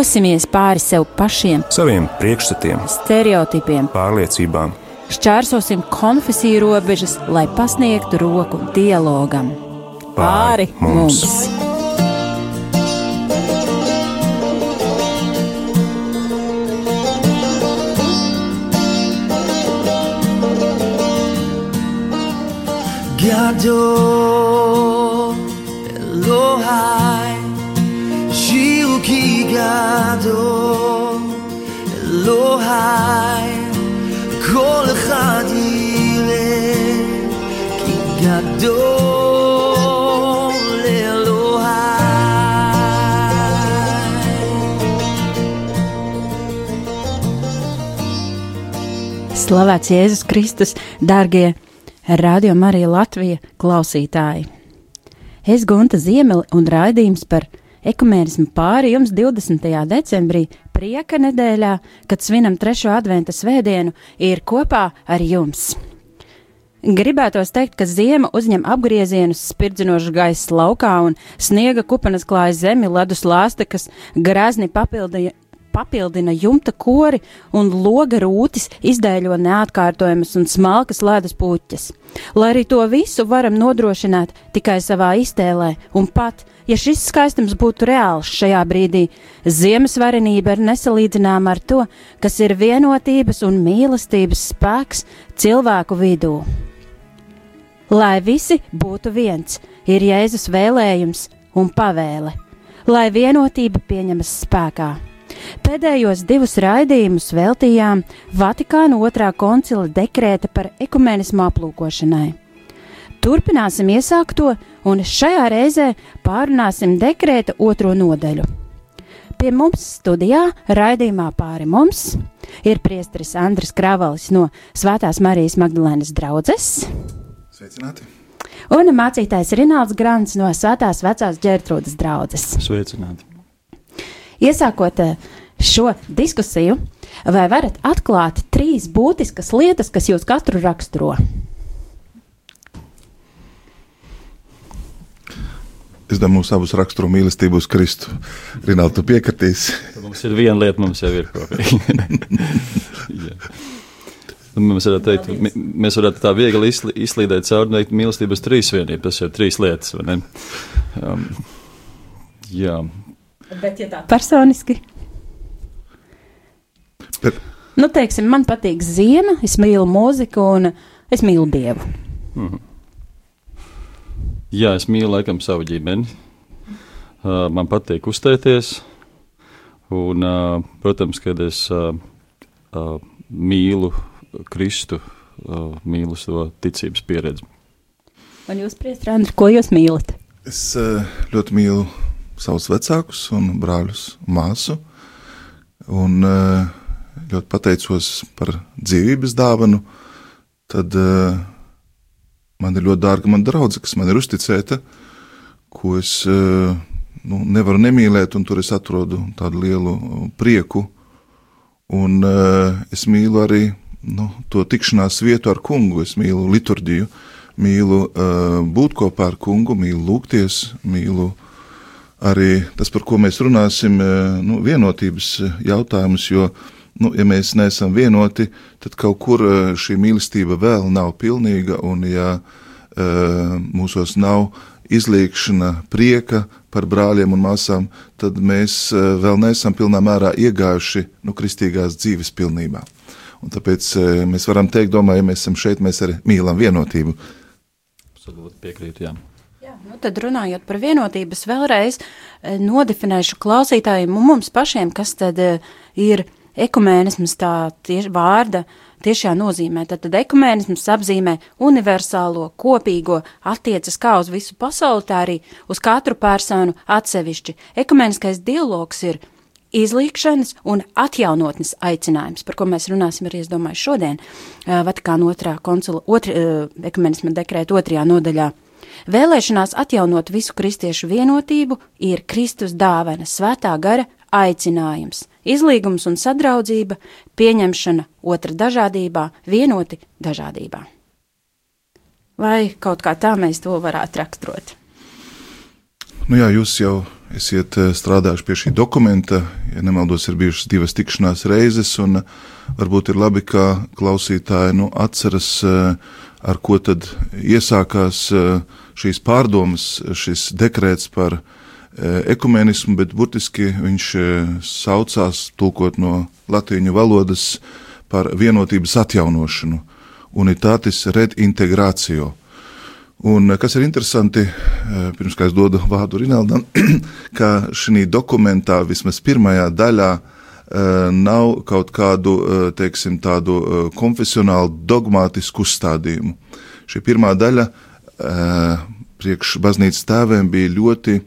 Dosimies pāri sev pašiem, saviem priekšstatiem, stereotipiem, pārliecībām. Šķērsosim konfesiju robežas, lai pasniegtu roku dialogam. Pāri mums! mums. Gado Gado Elohai Kol אחד יראה כי גדול Slavēts Jēzus Kristus, dārgie Radio Marija Latvija klausītāji. Es Gunta Ziemeli un raidījums par ekumēnismu pāri jums 20. decembrī, prieka nedēļā, kad svinam trešo adventa svētdienu, ir kopā ar jums. Gribētos teikt, ka ziema uzņem apgriezienus, spirdzinošu gaisa laukā un sniega kupanas klāja zemi, ledus lāste, kas grazni papildīja papildina jumta kori un loga rūtis izdēļo neatkārtojamas un smalkas ledus puķes. Lai arī to visu varam nodrošināt tikai savā iztēlē, un pat, ja šis skaistums būtu reāls šajā brīdī, ziemas varenība ir nesalīdzināma ar to, kas ir vienotības un mīlestības spēks cilvēku vidū. Lai visi būtu viens, ir Jēzus vēlējums un pavēle, lai vienotība pieņemas spēkā. Pēdējos divus raidījumus veltījām Vatikāna otrā koncila dekrēta par ekumenismu aplūkošanai. Turpināsim iesākto, un šajā reizē pārunāsim dekrēta otro nodaļu. Pie mums studijā, raidījumā pāri mums, ir priesteris Andris Kravalis no Svētās Marijas Magdalēnas draudzes. Sveicināti! Un mācītājs Rināls Grants no Svētās vecās ģērtrūdas draudzes. Sveicināti! Iesākot eh, šo diskusiju, vai varat atklāt trīs būtiskas lietas, kas jūs katru raksturo? Es domāju, mūsu abus raksturo mīlestību uz Kristu. Rinaldi, tu piekritīsi? mums ir viena lieta, mums jau ir kopīga. Nu, mēs varētu teikt, mēs varētu tā viegli izslīdēt cauri mīlestības trīsvienību. Tas ir trīs lietas, vai ne? Um, jā, Bet, ja tā personiski, Bet... nu, teiksim, man patīk ziema, es mīlu mūziku un es mīlu dievu. Mm -hmm. Jā, es mīlu laikam savu ģimeni. Uh, man patīk uztēties. Un, uh, protams, kad es uh, uh, mīlu Kristu, uh, mīlu to ticības pieredzi. Un jūs, Priestri, ko jūs mīlat? Es uh, ļoti mīlu savus vecākus un brāļus māsu. Un eh, ļoti pateicos par dzīvības dāvanu. Tad uh, man ir ļoti dārga mana draudzene, kas man ir uzticēta, ko es uh, nu, nevaru nemīlēt, un tur es atrodu tādu lielu prieku. Un uh, es mīlu arī nu, to tikšanās vietu ar kungu, es mīlu liturģiju, mīlu uh, būt kopā ar kungu, mīlu lūgties, mīlu arī tas, par ko mēs runāsim, eh, nu, vienotības eh, jautājums, jo, nu, ja mēs neesam vienoti, tad kaut kur eh, šī mīlestība vēl nav pilnīga, un ja mūsos nav izliekšana prieka par brāļiem un māsām, tad mēs vēl neesam pilnā mērā iegājuši nu, kristīgās dzīves pilnībā. Un tāpēc mēs varam teikt, domāju, ja mēs esam šeit, mēs arī mīlam vienotību. Absolūti piekrītu, jā. Nu, tad runājot par vienotības, vēlreiz eh, nodefinēšu klausītājiem un mums pašiem, kas tad eh, ir ekumēnisms tā tieši vārda tiešā nozīmē. Tad, tad ekumēnisms apzīmē universālo, kopīgo, attiecas kā uz visu pasauli, tā arī uz katru personu atsevišķi. Ekumēniskais dialogs ir izlīkšanas un atjaunotnes aicinājums, par ko mēs runāsim arī, es domāju, šodien Vatikāna otrā konsula, otri, ekumenisma dekrēta otrajā nodaļā. Vēlēšanās atjaunot visu kristiešu vienotību ir Kristus dāvana, svētā gara aicinājums, izlīgums un sadraudzība, pieņemšana otra dažādībā, vienoti dažādībā. Vai kaut kā tā mēs to varētu raksturot? Nu jā, jūs jau Esiet strādājuši pie šī dokumenta, ja nemaldos, ir bijušas divas tikšanās reizes, un varbūt ir labi, ka klausītāji nu, atceras, ar ko tad iesākās šīs pārdomas, šis dekrēts par ekumenismu, bet burtiski viņš saucās, tulkot no latīņu valodas, par vienotības atjaunošanu, unitātis redintegrāciju. Un, kas ir interesanti, pirms es dodu vārdu Rinaldam, ka šī dokumentā vismaz pirmajā daļā nav kaut kādu, teiksim, tādu konfesionālu dogmātisku uzstādījumu. Šī pirmā daļa priekš baznīcas tēvēm bija ļoti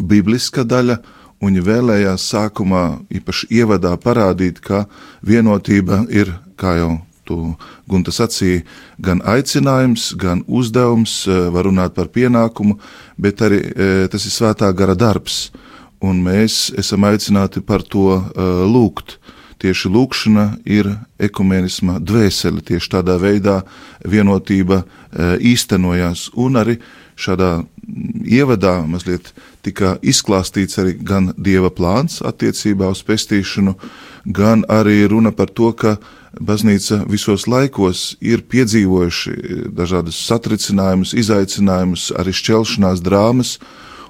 bibliska daļa, un viņi vēlējās sākumā, īpaši ievadā, parādīt, ka vienotība ir, kā jau tu Gunta sacīja, gan aicinājums, gan uzdevums, eh, var runāt par pienākumu, bet arī eh, tas ir svētā gara darbs, un mēs esam aicināti par to eh, lūgt. Tieši lūkšana ir ekumenisma dvēsele, tieši tādā veidā vienotība īstenojās, un arī šādā ievadā mazliet tika izklāstīts arī gan dieva plāns attiecībā uz pestīšanu, gan arī runa par to, ka baznīca visos laikos ir piedzīvojuši dažādas satricinājumus, izaicinājumus, arī šķelšanās drāmas,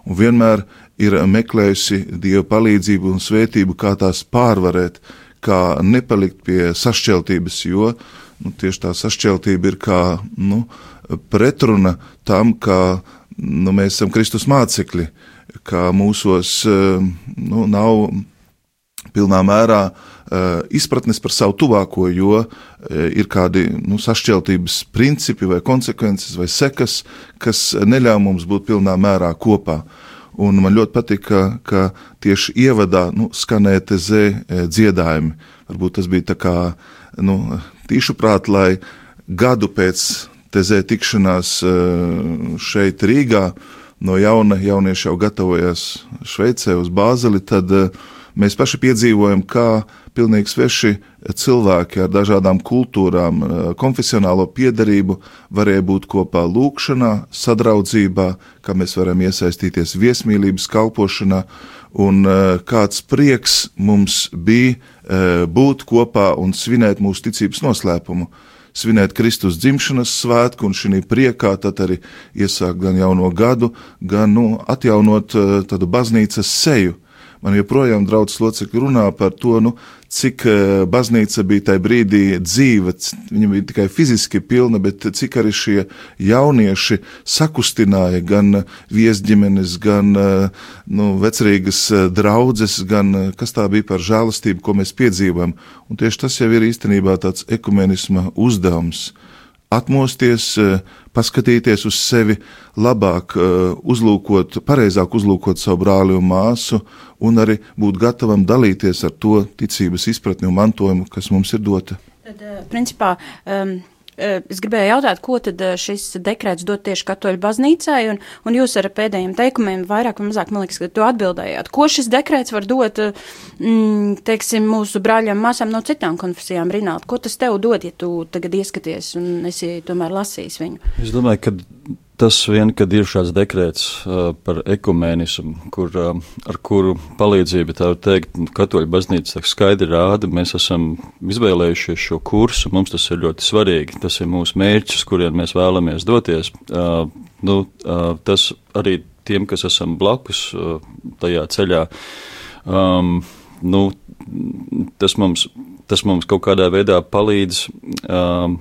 un vienmēr ir meklējusi dieva palīdzību un svētību, kā tās pārvarēt, kā nepalikt pie sašķeltības, jo nu, tieši tā sašķeltība ir kā nu, pretruna tam, ka nu, mēs esam Kristus mācekļi, ka mūsos eh, nu, nav pilnā mērā uh, izpratnes par savu tuvāko, jo uh, ir kādi nu, sašķeltības principi vai konsekvences vai sekas, kas neļauj mums būt pilnā mērā kopā. Un man ļoti patīk, ka, tieši ievadā nu, skanēja tezē dziedājumi. Varbūt tas bija tā kā nu, tīšu prāt, lai gadu pēc tezē tikšanās eh, šeit Rīgā, no jauna jaunieši jau gatavojas Šveicē uz Bāzeli, tad eh, mēs paši piedzīvojam, kā pilnīgi sveši cilvēki ar dažādām kultūrām, eh, konfesionālo piedarību varēja būt kopā lūkšanā, sadraudzībā, kā mēs varam iesaistīties viesmīlības kalpošanā, un kāds prieks mums bija būt kopā un svinēt mūsu ticības noslēpumu svinēt Kristus dzimšanas svētku, un šī priekā tad arī iesākt gan jauno gadu, gan nu, atjaunot uh, tādu baznīcas seju. Man joprojām draugs locekļi runā par to, nu, cik uh, baznīca bija tajā brīdī dzīva, viņa bija tikai fiziski pilna, bet cik arī šie jaunieši sakustināja gan viesģimenes, gan uh, nu, vecerīgas draudzes, gan kas tā bija par žēlastību, ko mēs piedzīvojam. Un tieši tas jau ir īstenībā tāds ekumenisma uzdevums atmosties, eh, paskatīties uz sevi, labāk eh, uzlūkot, pareizāk uzlūkot savu brāli un māsu, un arī būt gatavam dalīties ar to ticības izpratni un mantojumu, kas mums ir dota. Tad, eh, principā, um, es gribēju jautāt, ko tad eh, šis dekrets dod tieši katoļu baznīcai, un, un jūs ar pēdējiem teikumiem vairāk vai mazāk, man liekas, ka to atbildējāt. Ko šis dekrets var dot, eh, mm, teiksim, mūsu brāļiem, māsām no citām konfesijām, Rināt? Ko tas tev dod, ja tu tagad ieskaties un esi tomēr lasījis viņu? Es domāju, ka Tas vien, kad ir šāds dekrēts uh, par ekumēnismu, kur, uh, ar kuru palīdzību tā var teikt, katoļu baznīca skaidri rāda, mēs esam izvēlējušies šo kursu, mums tas ir ļoti svarīgi, tas ir mūsu mērķis, kurien mēs vēlamies doties. Uh, nu, uh, tas arī tiem, kas esam blakus uh, tajā ceļā, um, nu, tas mums, tas mums kaut kādā veidā palīdz. Um,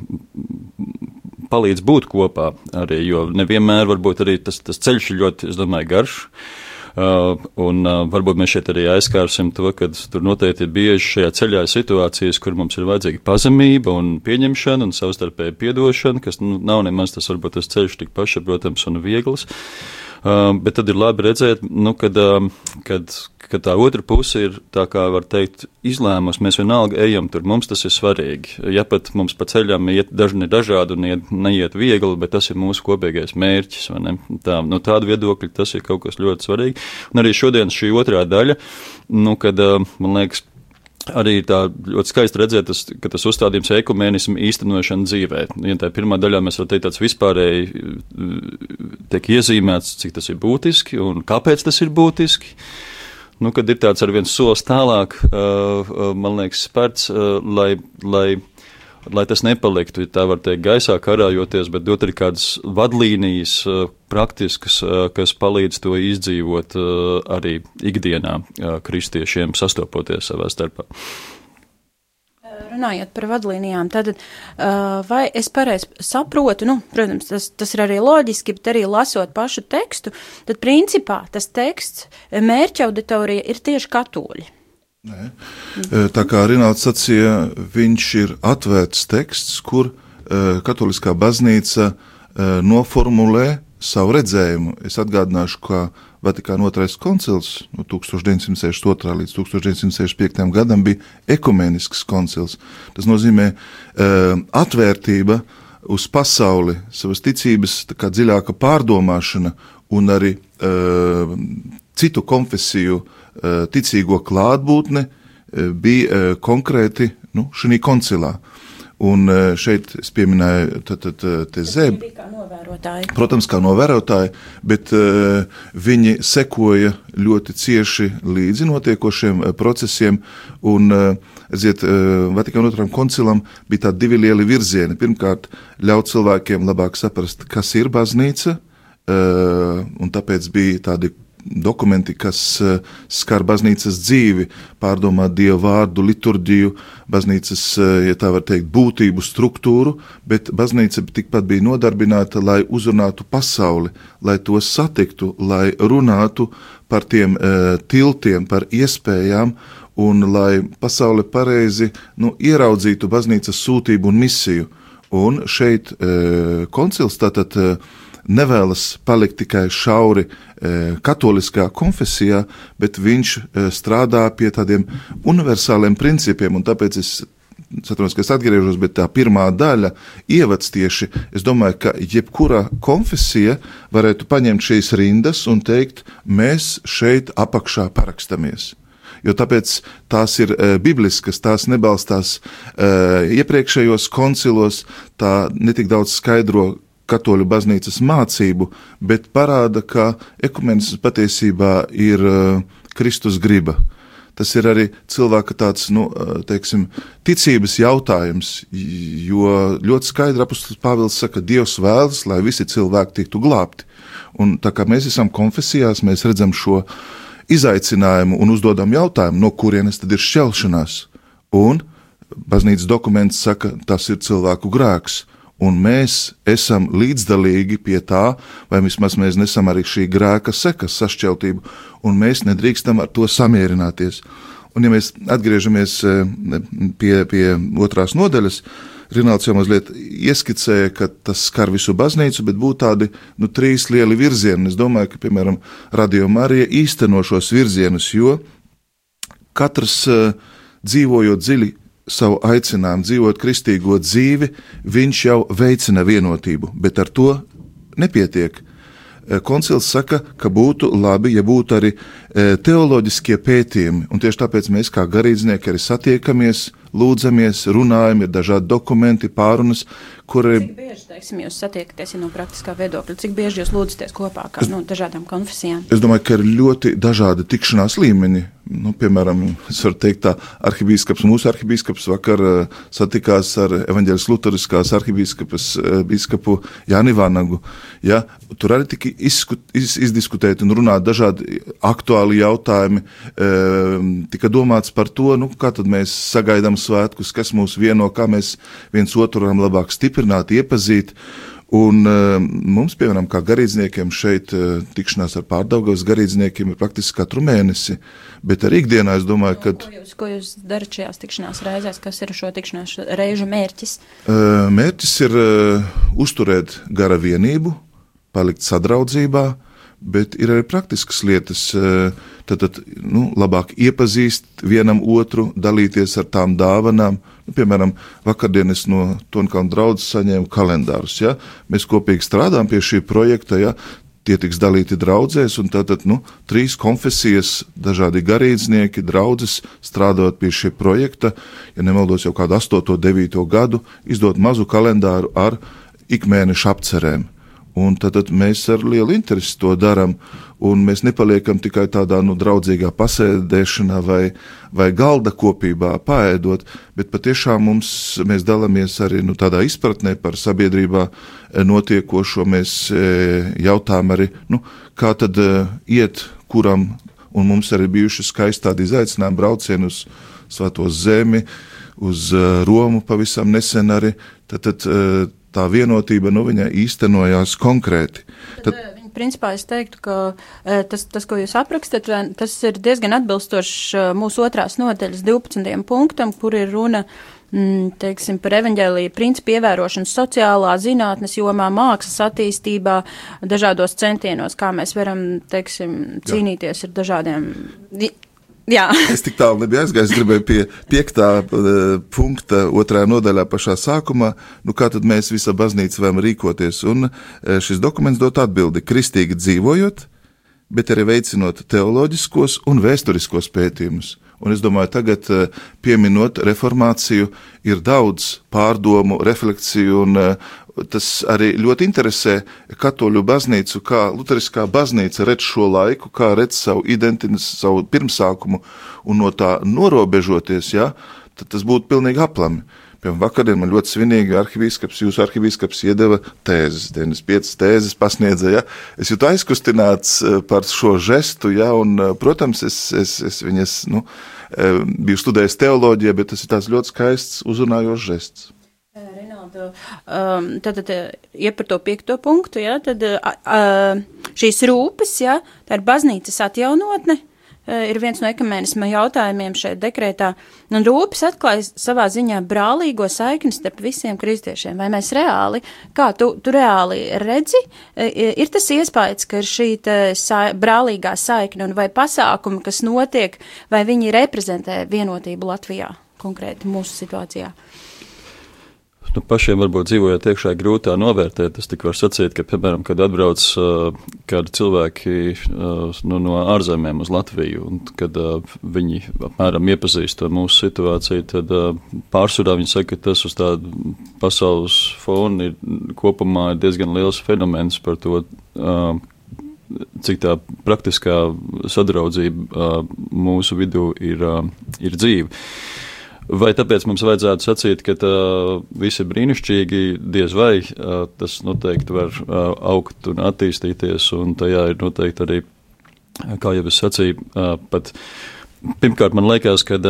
palīdz būt kopā arī, jo nevienmēr varbūt arī tas, tas ceļš ir ļoti, es domāju, garš. Uh, un uh, varbūt mēs šeit arī aizskārsim to, ka tur noteikti ir bieži šajā ceļā situācijas, kur mums ir vajadzīga pazemība un pieņemšana un savstarpēja piedošana, kas nu, nav nemaz tas varbūt tas ceļš tik pašsaprotams un viegls. Uh, bet tad ir labi redzēt, nu, kad, uh, kad, kad tā otra puse ir, tā kā var teikt, izlēmusi, mēs vienalga ejam tur, mums tas ir svarīgi. Ja pat mums pa ceļam iet dažni dažādi un iet, neiet viegli, bet tas ir mūsu kopīgais mērķis, vai ne? Tā, no tāda viedokļa tas ir kaut kas ļoti svarīgi. Un arī šodien šī otrā daļa, nu, kad, man liekas, arī tā ļoti skaisti redzēt, tas, ka tas uzstādījums ekumēnismu īstenošana dzīvē. Ja tā pirmā daļā mēs varam teikt tāds vispārēji tiek iezīmēts, cik tas ir būtiski un kāpēc tas ir būtiski. Nu, kad ir tāds ar viens solis tālāk, man liekas, spērts, lai, lai lai tas nepaliktu, tā var teikt, gaisā karājoties, bet dot arī kādas vadlīnijas, praktiskas, kas palīdz to izdzīvot arī ikdienā kristiešiem sastopoties savā starpā. Runājot par vadlīnijām, tad vai es pareizi saprotu, nu, protams, tas, tas ir arī loģiski, bet arī lasot pašu tekstu, tad principā tas teksts mērķa auditorija ir tieši katoļi. Nē. Tā kā Rināls sacīja, viņš ir atvērts teksts, kur katoliskā baznīca noformulē savu redzējumu. Es atgādināšu, ka Vatikāna otrais koncils no 1962. līdz 1965. gadam bija ekumenisks koncils. Tas nozīmē atvērtība uz pasauli, savas ticības dziļāka pārdomāšana un arī citu konfesiju uh, ticīgo klātbūtne eh, bija eh, konkrēti nu, šajā koncilā. Un šeit es pieminēju Tezēbu. Protams, kā novērotāji, bet uh, viņi sekoja ļoti cieši līdzi notiekošiem uh, procesiem. Un, uh, redziet, uh, Vatikāna otram koncilam bija tādi divi lieli virzieni. Pirmkārt, ļaut cilvēkiem labāk saprast, kas ir baznīca, un tāpēc bija tādi dokumenti, kas eh, skar baznīcas dzīvi, pārdomāt dievu vārdu, liturģiju, baznīcas, eh, ja tā var teikt, būtību, struktūru, bet baznīca tikpat bija nodarbināta, lai uzrunātu pasauli, lai to satiktu, lai runātu par tiem uh, tiltiem, par iespējām, un lai pasaule pareizi nu, ieraudzītu baznīcas sūtību un misiju. Un šeit uh, koncils tātad uh, nevēlas palikt tikai šauri e, katoliskā konfesijā, bet viņš e, strādā pie tādiem universāliem principiem, un tāpēc es Saprotu, ka es atgriežos, bet tā pirmā daļa, ievads tieši, es domāju, ka jebkura konfesija varētu paņemt šīs rindas un teikt, mēs šeit apakšā parakstamies. Jo tāpēc tās ir e, bibliskas, tās nebalstās e, iepriekšējos koncilos, tā netik daudz skaidro katoļu baznīcas mācību, bet parāda, ka ekumenisms patiesībā ir uh, Kristus griba. Tas ir arī cilvēka tāds, nu, uh, teiksim, ticības jautājums, jo ļoti skaidri apustulis Pāvils saka, Dievs vēlas, lai visi cilvēki tiktu glābti. Un tā kā mēs esam konfesijās, mēs redzam šo izaicinājumu un uzdodam jautājumu, no kurienes tad ir šķelšanās. Un baznīcas dokuments saka, tas ir cilvēku grēks un mēs esam līdzdalīgi pie tā, vai vismaz mēs nesam arī šī grēka sekas sašķeltību, un mēs nedrīkstam ar to samierināties. Un, ja mēs atgriežamies eh, pie, pie otrās nodaļas, Rināls jau mazliet ieskicēja, ka tas skar visu baznīcu, bet būtu tādi nu, trīs lieli virzieni. Es domāju, ka, piemēram, Radio Marija īsteno šos virzienus, jo katrs eh, dzīvojot dziļi savu aicinājumu dzīvot kristīgo dzīvi, viņš jau veicina vienotību, bet ar to nepietiek. Eh, koncils saka, ka būtu labi, ja būtu arī eh, teoloģiskie pētījumi, un tieši tāpēc mēs kā garīdznieki arī satiekamies, lūdzamies, runājam, ir dažādi dokumenti, pārunas, kuri. Cik bieži, teiksim, jūs satiekaties ja no praktiskā viedokļa, cik bieži jūs lūdzaties kopā kā es, no dažādām konfesijām? Es domāju, ka ir ļoti dažādi tikšanās līmeņi. Nu, piemēram, es varu teikt, tā arhibīskaps, mūsu arhibīskaps vakar uh, satikās ar evaņģēlis Lutheriskās arhibīskapas uh, bīskapu Jāni Vanagu. Ja, tur arī tika izskut, iz, izdiskutēti un runāt dažādi aktuāli jautājumi. Uh, tika domāts par to, nu, kā tad mēs sagaidām svētkus, kas mūs vieno, kā mēs viens otru varam labāk stiprināt, iepazīt. Un uh, mums, piemēram, kā garīdzniekiem, šeit uh, tikšanās ar pārdaugavas garīdzniekiem ir praktiski katru mēnesi. Bet arī ikdienā es domāju, ka. Ko jūs, ko jūs darat šajās tikšanās reizēs? Kas ir šo tikšanās reižu mērķis? Uh, mērķis ir uh, uzturēt gara vienību, palikt sadraudzībā, bet ir arī praktiskas lietas. Uh, tad, tad nu, labāk iepazīst vienam otru, dalīties ar tām dāvanām. Nu, piemēram, vakardien es no Tonkalna draudzes saņēmu kalendārus. Ja? Mēs kopīgi strādājam pie šī projekta. Ja? tie tiks dalīti draudzēs, un tātad, nu, trīs konfesijas, dažādi garīdznieki, draudzes strādājot pie šī projekta, ja nemaldos jau kādu 8. un 9. gadu, izdot mazu kalendāru ar ikmēneša apcerēm. Un tad, tad mēs ar lielu interesi to darām, un mēs nepaliekam tikai tādā nu, draudzīgā pasēdēšanā vai, vai galda kopībā, pāēdot, bet patiešām mums, mēs dalāmies arī nu, tādā izpratnē par sabiedrībā eh, notiekošo. Mēs eh, jautājam arī, nu, kā tad eh, iet, kuram, un mums arī bijuši skaisti tādi izaicinājumi braucieni uz Svēto zemi, uz Romu pavisam nesen arī. Tad, tad, tā vienotība nu, viņai īstenojās konkrēti. Tad, Tad, principā es teiktu, ka tas, tas, ko jūs aprakstat, tas ir diezgan atbilstošs mūsu otrās nodaļas 12. punktam, kur ir runa mm, teiksim, par evaņģēlīju principu ievērošanu sociālā, zinātnes jomā, mākslas attīstībā, dažādos centienos, kā mēs varam, teiksim, cīnīties Jā. ar dažādiem Jā. es tik tālu nebiju aizgājis. Es gribēju pie piektā uh, punkta, otrā nodaļā, pašā sākumā, nu, kā tad mēs visa baznīca varam rīkoties. Un uh, šis dokuments dot atbildi - kristīgi dzīvojot, bet arī veicinot teoloģiskos un vēsturiskos pētījumus. Un es domāju, tagad, uh, pieminot reformāciju, ir daudz pārdomu, refleksiju un, tas arī ļoti interesē katoļu baznīcu, kā Lutheriskā baznīca redz šo laiku, kā redz savu identitāti, savu pirmsākumu un no tā norobežoties, ja, tas būtu pilnīgi aplami. Piemēram, vakardien man ļoti svinīgi arhivīskaps, jūsu arhivīskaps iedeva tēzes, 95 tēzes pasniedzēja. Ja. Es jūtu aizkustināts eh, par šo žestu, ja, un, eh, protams, es, es, es viņas, nu, eh, biju studējis teoloģiju, bet tas ir tāds ļoti skaists, uzrunājošs žests. Rinaldu, um, tad, tad ja par to piekto punktu, ja, tad uh, šīs rūpes, ja, tā ir baznīcas atjaunotne, ir viens no ekumēnisma jautājumiem šeit dekrētā, un rūpes atklāja savā ziņā brālīgo saikni starp visiem kristiešiem. Vai mēs reāli, kā tu, tu reāli redzi, ir tas iespējas, ka ir šī sa brālīgā saikne un vai pasākumi, kas notiek, vai viņi reprezentē vienotību Latvijā konkrēti mūsu situācijā? Nu, pašiem varbūt dzīvojot iekšā grūtā novērtēt. Es tik varu sacīt, ka, piemēram, kad atbrauc uh, kādi cilvēki uh, nu, no ārzemēm uz Latviju, un kad uh, viņi apmēram iepazīst mūsu situāciju, tad uh, pārsvarā viņi saka, ka tas uz tādu pasaules fonu ir kopumā diezgan liels fenomens par to. Uh, cik tā praktiskā sadraudzība uh, mūsu vidū ir, uh, ir dzīva. Vai tāpēc mums vajadzētu sacīt, ka viss ir brīnišķīgi, diez vai tas noteikti var augt un attīstīties, un tajā ir noteikti arī, kā jau es sacīju, pat pirmkārt man liekas, kad,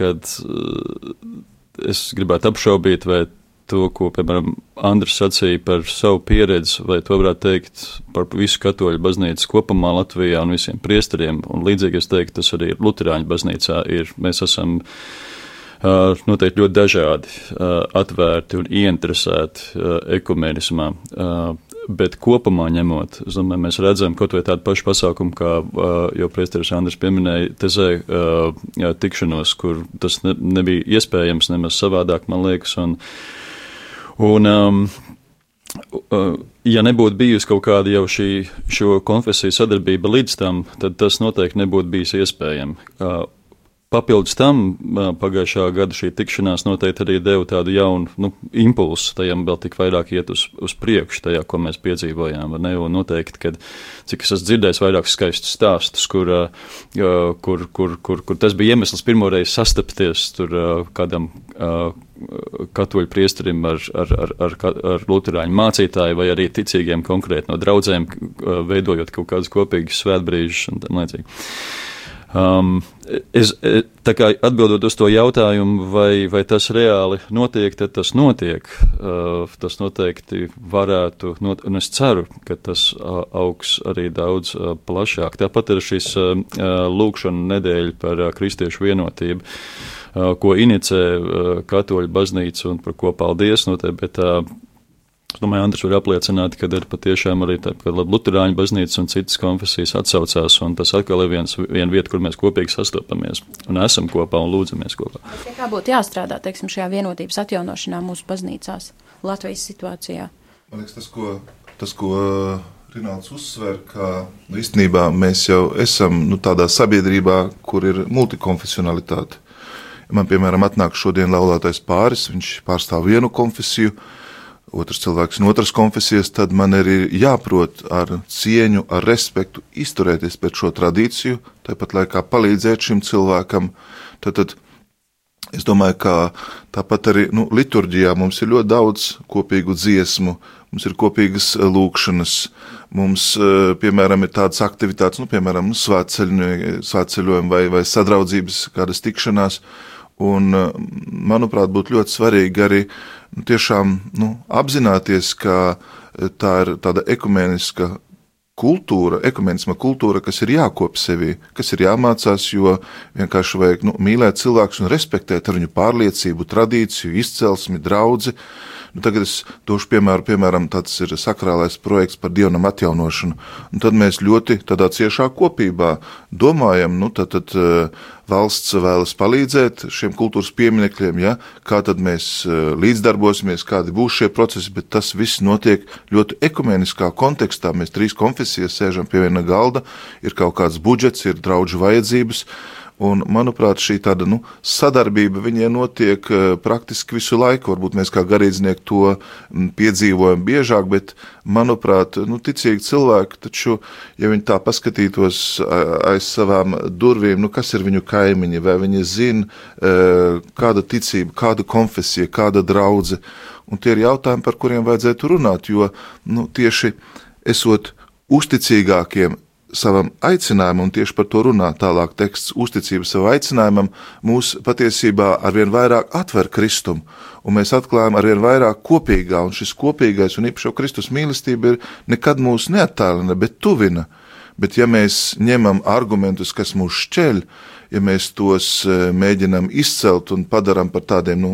kad es gribētu apšaubīt, vai to, ko, piemēram, Andris sacīja par savu pieredzi, vai to varētu teikt par visu katoļu baznīcu kopumā Latvijā un visiem priesteriem. Un līdzīgi es teiktu, tas arī Luterāņu baznīcā ir. Mēs esam noteikti ļoti dažādi, atvērti un ieinteresēti ekumenismā. Bet kopumā ņemot, domāju, mēs redzam kaut vai tādu pašu pasākumu, kā jau priesteris Andris pieminēja, tezē tikšanos, kur tas ne, nebija iespējams nemaz savādāk, man liekas. Un, Un, um, uh, ja nebūtu bijusi kaut kāda jau šī šo konfesiju sadarbība līdz tam, tad tas noteikti nebūtu bijis iespējams. Uh, Papildus tam pagājušā gada šī tikšanās noteikti arī deva tādu jaunu nu, impulsu tajam vēl tik vairāk iet uz, uz priekšu, tajā, ko mēs piedzīvojām. Ne? Un noteikti, kad, cik es esmu dzirdējis vairākus skaistus stāstus, kur, kur, kur, kur, kur tas bija iemesls pirmoreiz sastapties tur kādam katoļu priesterim ar, ar, ar, ar, ar luterāņu mācītāju vai arī ticīgiem konkrēti no draudzēm, veidojot kaut kādus kopīgus svētbrīžus un tam līdzīgi. Um, es, e, tā kā atbildot uz to jautājumu, vai, vai tas reāli notiek, tad tas notiek. Uh, tas noteikti varētu, not, un es ceru, ka tas uh, augs arī daudz uh, plašāk. Tāpat ir šis uh, lūkšana nedēļa par uh, kristiešu vienotību. Uh, ko inicē uh, Katoļu baznīca un par ko paldies. Noteikti, bet, uh, Es domāju, Andris var apliecināt, ka ir patiešām arī tā, ka Lutāņu baznīca un citas konfesijas atsaucās, un tas atkal ir viens, viena vieta, kur mēs kopīgi sastopamies un esam kopā un lūdzamies kopā. Bet, kā būtu jāstrādā, teiksim, šajā vienotības atjaunošanā mūsu baznīcās, Latvijas situācijā? Man liekas, tas, ko tas, ko Rināls uzsver, ka nu, īstenībā mēs jau esam nu, tādā sabiedrībā, kur ir multikonfesionalitāte. Man, piemēram, atnāk šodien laulātais pāris, viņš pārstāv vienu konfesiju, otrs cilvēks no otras konfesijas, tad man ir jāprot ar cieņu, ar respektu izturēties pret šo tradīciju, tāpat laikā palīdzēt šim cilvēkam. Tad, tad es domāju, ka tāpat arī nu, liturģijā mums ir ļoti daudz kopīgu dziesmu, mums ir kopīgas lūkšanas, mums, eh, piemēram, ir tādas aktivitātes, nu, piemēram, svētceļojumi vai, vai sadraudzības kādas tikšanās, Un, eh, manuprāt, būtu ļoti svarīgi arī nu, tiešām nu, apzināties, ka eh, tā ir tāda ekumeniska kultūra, ekumenisma kultūra, kas ir jākop sevī, kas ir jāmācās, jo vienkārši vajag nu, mīlēt cilvēkus un respektēt viņu pārliecību, tradīciju, izcelsmi, draugu. Nu, tagad es došu piemēru, piemēram, tāds ir sakrālais projekts par dievnam atjaunošanu. Un tad mēs ļoti tādā ciešā kopībā domājam, nu, tad, tad eh, valsts vēlas palīdzēt šiem kultūras pieminekļiem, ja, kā tad mēs eh, līdzdarbosimies, kādi būs šie procesi, bet tas viss notiek ļoti ekumeniskā kontekstā. Mēs trīs konfesijas sēžam pie viena galda, ir kaut kāds budžets, ir draudžu vajadzības. Un, manuprāt, šī tāda nu, sadarbība viņiem notiek uh, praktiski visu laiku. Varbūt mēs kā garīdznieki to mm, piedzīvojam biežāk, bet, manuprāt, nu, ticīgi cilvēki, taču, ja viņi tā paskatītos aiz savām durvīm, nu, kas ir viņu kaimiņi, vai viņi zina, uh, kāda ticība, kāda konfesija, kāda draudze. Un tie ir jautājumi, par kuriem vajadzētu runāt, jo nu, tieši esot uzticīgākiem savam aicinājumam, un tieši par to runā tālāk teksts, uzticība savam aicinājumam, mūs patiesībā arvien vairāk atver Kristumu, un mēs atklājam arvien vairāk kopīgā, un šis kopīgais un īpašo Kristus mīlestība ir nekad mūs neattālina, bet tuvina. Bet ja mēs ņemam argumentus, kas mūs šķeļ, ja mēs tos eh, mēģinam izcelt un padaram par tādiem nu,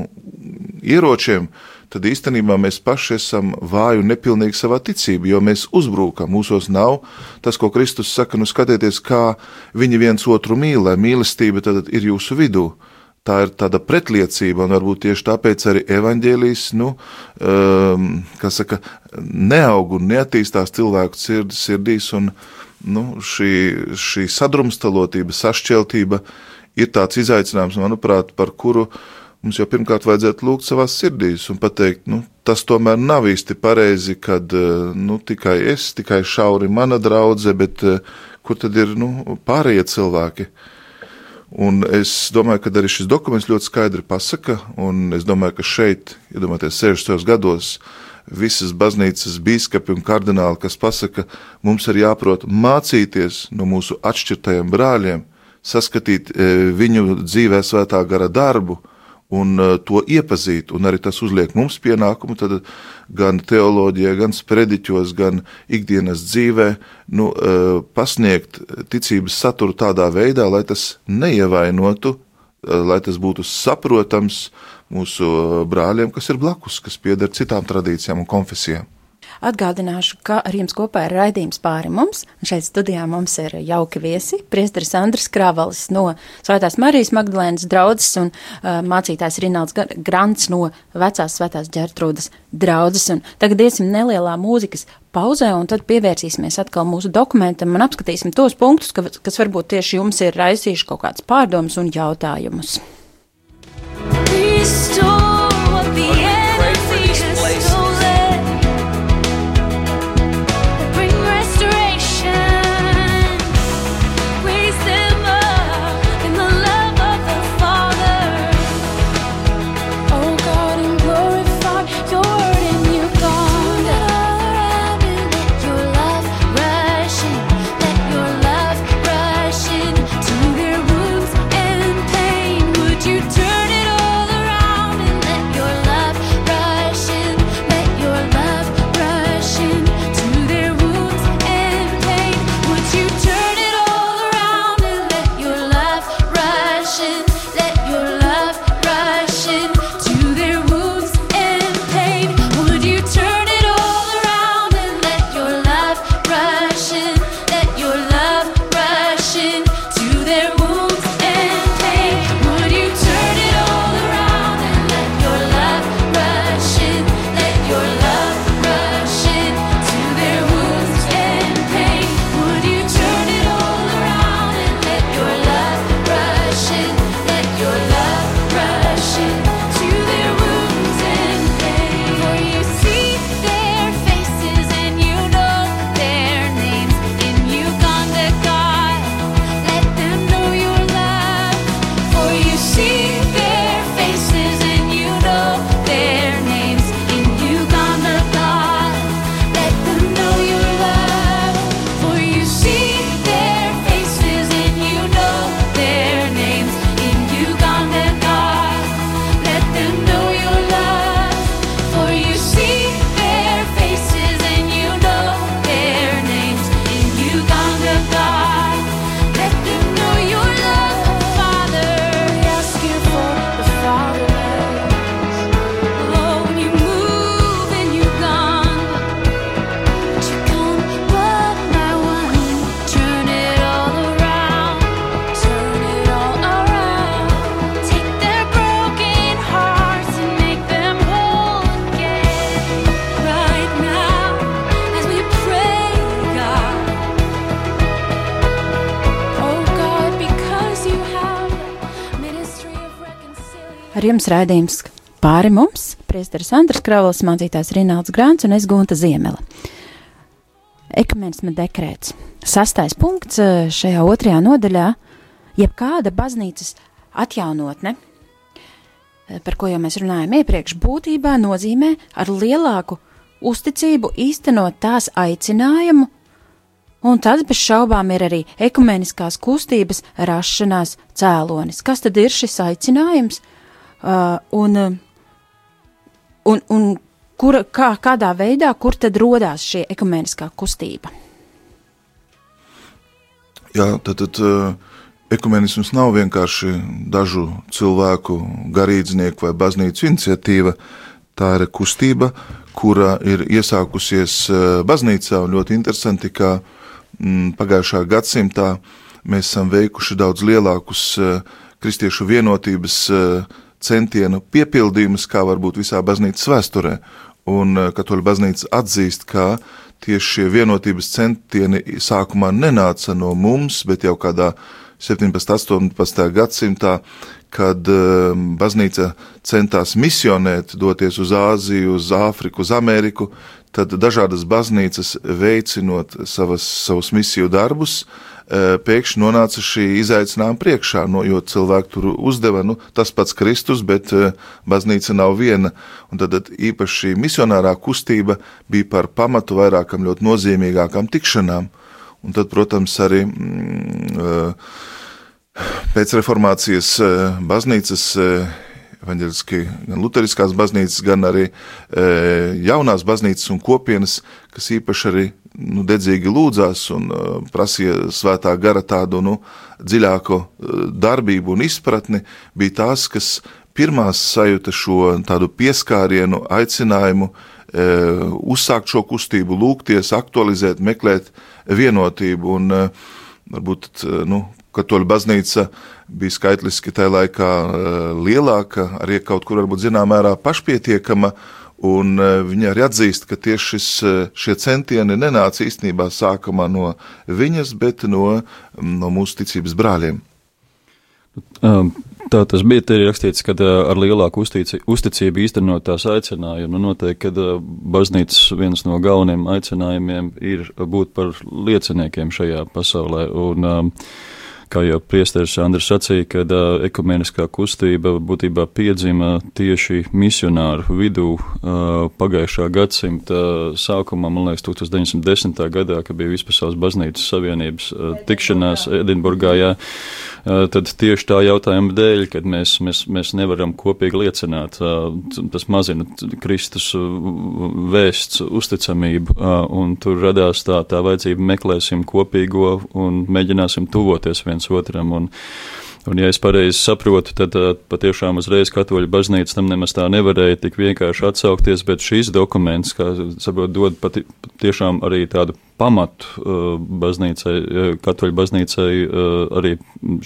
ieročiem, tad īstenībā mēs paši esam vāji un nepilnīgi savā ticībā, jo mēs uzbrūkam. Mūsos nav tas, ko Kristus saka, nu skatieties, kā viņi viens otru mīl, lai mīlestība tad ir jūsu vidū. Tā ir tāda pretliecība, un varbūt tieši tāpēc arī evaņģēlijas, nu, um, kas saka, neaug un neattīstās cilvēku sird, sirdīs, un nu, šī, šī sadrumstalotība, sašķeltība ir tāds izaicinājums, manuprāt, par kuru uh, mums jau pirmkārt vajadzētu lūgt savā sirdīs un pateikt, nu, tas tomēr nav īsti pareizi, kad eh, nu, tikai es, tikai šauri mana draudzene, bet eh, kur tad ir nu, pārējie cilvēki? Un es domāju, ka arī šis dokuments ļoti skaidri pasaka, un es domāju, ka šeit, iedomājieties, ja 60 gados, visas baznīcas biskupi un kardināli, kas pasaka, mums ir jāprot mācīties no mūsu atšķirtajiem brāļiem, saskatīt eh, viņu dzīvē svētā gara darbu, un uh, to iepazīt, un arī tas uzliek mums pienākumu, tad gan teoloģijā, gan sprediķos, gan ikdienas dzīvē, nu, uh, pasniegt ticības saturu tādā veidā, lai tas neievainotu, uh, lai tas būtu saprotams mūsu brāļiem, kas ir blakus, kas pieder citām tradīcijām un konfesijām. Atgādināšu, ka ar jums kopā ir raidījums pāri mums. Šeit studijā mums ir jauki viesi. Priesteris Andris Kravalis no Svētās Marijas Magdalēnas draudzes un uh, mācītājs Rinalds Grants no Vecās Svētās ģertrūdas draudzes. Un tagad iesim nelielā mūzikas pauzē, un tad pievērsīsimies atkal mūsu dokumentam un apskatīsim tos punktus, ka, kas varbūt tieši jums ir raisījuši kaut kāds pārdomas un jautājumus. Restore Ar jums raidījums pāri mums, priesteris Andris Krauls, mācītājs Rināls Grāns un es Gunta Ziemela. Ekumenisma dekrēts. Sastais punkts eh, šajā otrajā nodaļā - jebkāda baznīcas atjaunotne, eh, par ko jau mēs runājām iepriekš, būtībā nozīmē ar lielāku uzticību īstenot tās aicinājumu, un tas bez šaubām ir arī ekumeniskās kustības rašanās cēlonis. Kas tad ir šis aicinājums? Uh, un, un, un kur, kā, kādā veidā, kur tad radās šī ekumeniskā kustība? Jā, tad, tad uh, ekumenisms nav vienkārši dažu cilvēku garīdznieku vai baznīcu iniciatīva. Tā ir kustība, kura ir iesākusies uh, baznīcā ļoti interesanti, ka mm, pagājušā gadsimtā mēs esam veikuši daudz lielākus uh, kristiešu vienotības uh, centienu piepildījumus, kā varbūt visā baznīcas vēsturē. Un eh, katoļu baznīca atzīst, ka tieši šie vienotības centieni sākumā nenāca no mums, bet jau kādā 17. un 18. gadsimtā, kad uh, baznīca centās misionēt, doties uz Āziju, uz Āfriku, uz Ameriku, tad dažādas baznīcas veicinot savas, savus misiju darbus, uh, Eh, pēkšņi nonāca šī izaicinājuma priekšā, no, jo cilvēki tur uzdeva nu, tas pats Kristus, bet baznīca nav viena. Un tad, tad īpaši misionārā kustība bija par pamatu vairākam ļoti nozīmīgākām tikšanām. Un tad, protams, arī mm, pēc reformācijas baznīcas gan luteriskās baznīcas, gan arī e, jaunās baznīcas un kopienas, kas īpaši arī nu, dedzīgi lūdzās un uh, prasīja svētā gara tādu nu, dziļāku uh, darbību un izpratni, bija tās, kas pirmās sajūta šo tādu pieskārienu, aicinājumu uh, uzsākt šo kustību, lūgties, aktualizēt, meklēt vienotību. Un, uh, varbūt, uh, nu, katoļu baznīca bija skaitliski tajā laikā uh, lielāka, arī kaut kur varbūt zināmā mērā pašpietiekama, Un e, viņa arī atzīst, ka tieši šis, e, šie centieni nenāca īstenībā sākumā no viņas, bet no, no mūsu ticības brāļiem. Um, tā tas bija arī rakstīts, ka ar lielāku uztici, uzticību īstenot tās aicinājumu. Nu, noteikti, ka baznīcas viens no galvenajiem aicinājumiem ir būt par lieciniekiem šajā pasaulē. Un, um, kā jau priesteris Andris sacīja, kad uh, ekumeniskā kustība būtībā piedzima tieši misionāru vidū uh, pagājušā gadsimta sākumā, man liekas, 1910. gadā, kad bija Vispasaules baznīcas savienības uh, tikšanās Edinburgā, jā, uh, tad tieši tā jautājuma dēļ, kad mēs, mēs, mēs nevaram kopīgi liecināt, uh, tas mazina Kristus vēsts uzticamību, uh, un tur radās tā, tā vajadzība meklēsim kopīgo un mēģināsim tuvoties vienam viens otram. Un, Un, ja es pareizi saprotu, tad patiešām uzreiz katoļu baznīca tam nemaz tā nevarēja tik vienkārši atsaukties, bet šīs dokuments, kā saprot, dod pati, tiešām arī tādu pamatu baznīcai, katoļu baznīcai arī